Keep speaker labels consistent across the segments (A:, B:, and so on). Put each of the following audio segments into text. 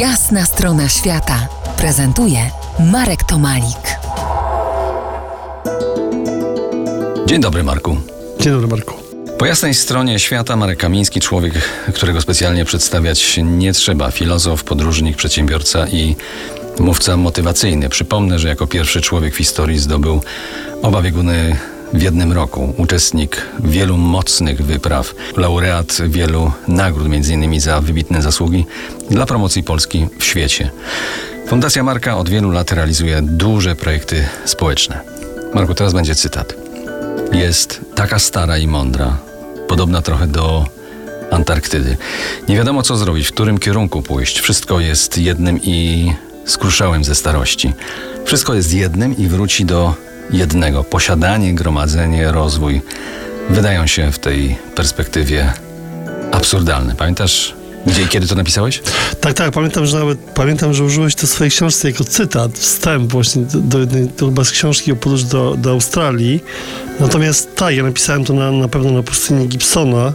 A: Jasna strona świata prezentuje Marek Tomalik.
B: Dzień dobry, Marku.
C: Dzień dobry, Marku.
B: Po jasnej stronie świata Marek Kamiński, człowiek, którego specjalnie przedstawiać nie trzeba. Filozof, podróżnik, przedsiębiorca i mówca motywacyjny. Przypomnę, że jako pierwszy człowiek w historii zdobył oba bieguny w jednym roku. Uczestnik wielu mocnych wypraw, laureat wielu nagród, m.in. za wybitne zasługi dla promocji Polski w świecie. Fundacja Marka od wielu lat realizuje duże projekty społeczne. Marku, teraz będzie cytat. Jest taka stara i mądra, podobna trochę do Antarktydy. Nie wiadomo co zrobić, w którym kierunku pójść. Wszystko jest jednym i skruszałem ze starości. Wszystko jest jednym i wróci do jednego. Posiadanie, gromadzenie, rozwój wydają się w tej perspektywie absurdalne. Pamiętasz, gdzie i kiedy to napisałeś?
C: Tak, tak, pamiętam, że nawet pamiętam, że użyłeś to w swojej książce jako cytat, wstęp właśnie do, jednej chyba z książki o podróży do, do Australii. Natomiast tak, ja napisałem to na, na pewno na pustyni Gibsona,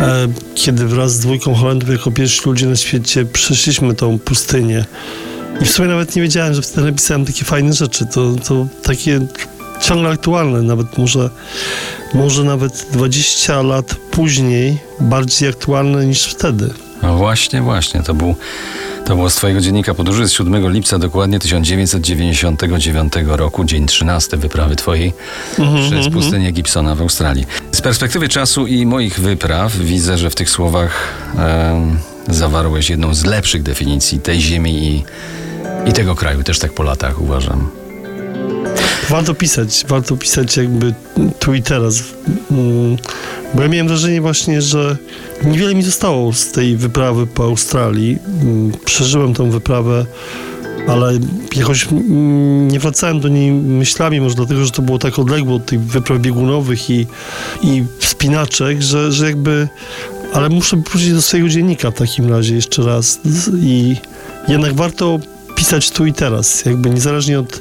C: e, kiedy wraz z dwójką Holendrów jako pierwsi ludzie na świecie przeszliśmy tą pustynię. I w sumie nawet nie wiedziałem, że wtedy napisałem takie fajne rzeczy. To, to takie ciągle aktualne, nawet może, może nawet 20 lat później bardziej aktualne niż wtedy.
B: No właśnie, właśnie. To, był, to było z Twojego dziennika podróży z 7 lipca dokładnie 1999 roku, dzień 13 wyprawy Twojej przez pustynię Gibsona w Australii. Z perspektywy czasu i moich wypraw widzę, że w tych słowach em, zawarłeś jedną z lepszych definicji tej ziemi i, i tego kraju. Też tak po latach uważam.
C: Warto pisać, warto pisać jakby tu i teraz. Mm, Bo ja miałem wrażenie właśnie, że niewiele mi zostało z tej wyprawy po Australii. Mm, Przeżyłem tą wyprawę, ale jakoś mm, nie wracałem do niej myślami, może dlatego, że to było tak odległo od tych wypraw biegunowych i, i wspinaczek, że, że jakby... Ale muszę wrócić do swojego dziennika w takim razie jeszcze raz. I jednak warto pisać tu i teraz, jakby niezależnie od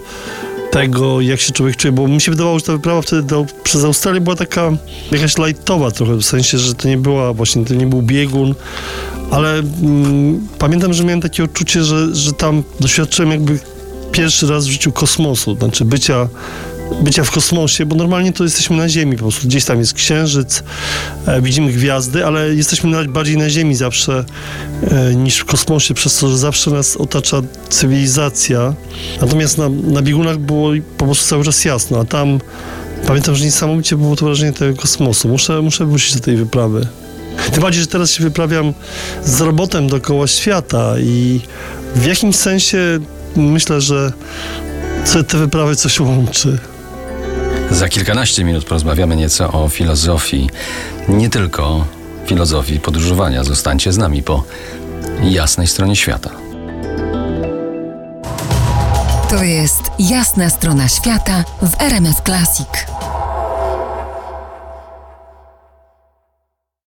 C: tego, jak się człowiek czuje, bo mi się wydawało, że ta wyprawa wtedy do, przez Australię była taka jakaś lightowa trochę, w sensie, że to nie była właśnie, to nie był biegun, ale mm, pamiętam, że miałem takie odczucie, że, że tam doświadczyłem jakby pierwszy raz w życiu kosmosu, znaczy bycia bycia w kosmosie, bo normalnie to jesteśmy na Ziemi, po prostu gdzieś tam jest księżyc, e, widzimy gwiazdy, ale jesteśmy bardziej na Ziemi zawsze e, niż w kosmosie, przez to, że zawsze nas otacza cywilizacja. Natomiast na, na biegunach było po prostu cały czas jasno, a tam pamiętam, że niesamowicie było to wrażenie tego kosmosu. Muszę, muszę wrócić do tej wyprawy. Tym bardziej, że teraz się wyprawiam z robotem dookoła świata i w jakimś sensie myślę, że te wyprawy coś łączy.
B: Za kilkanaście minut porozmawiamy nieco o filozofii, nie tylko filozofii podróżowania. Zostańcie z nami po jasnej stronie świata.
A: To jest Jasna strona świata w RMS Classic.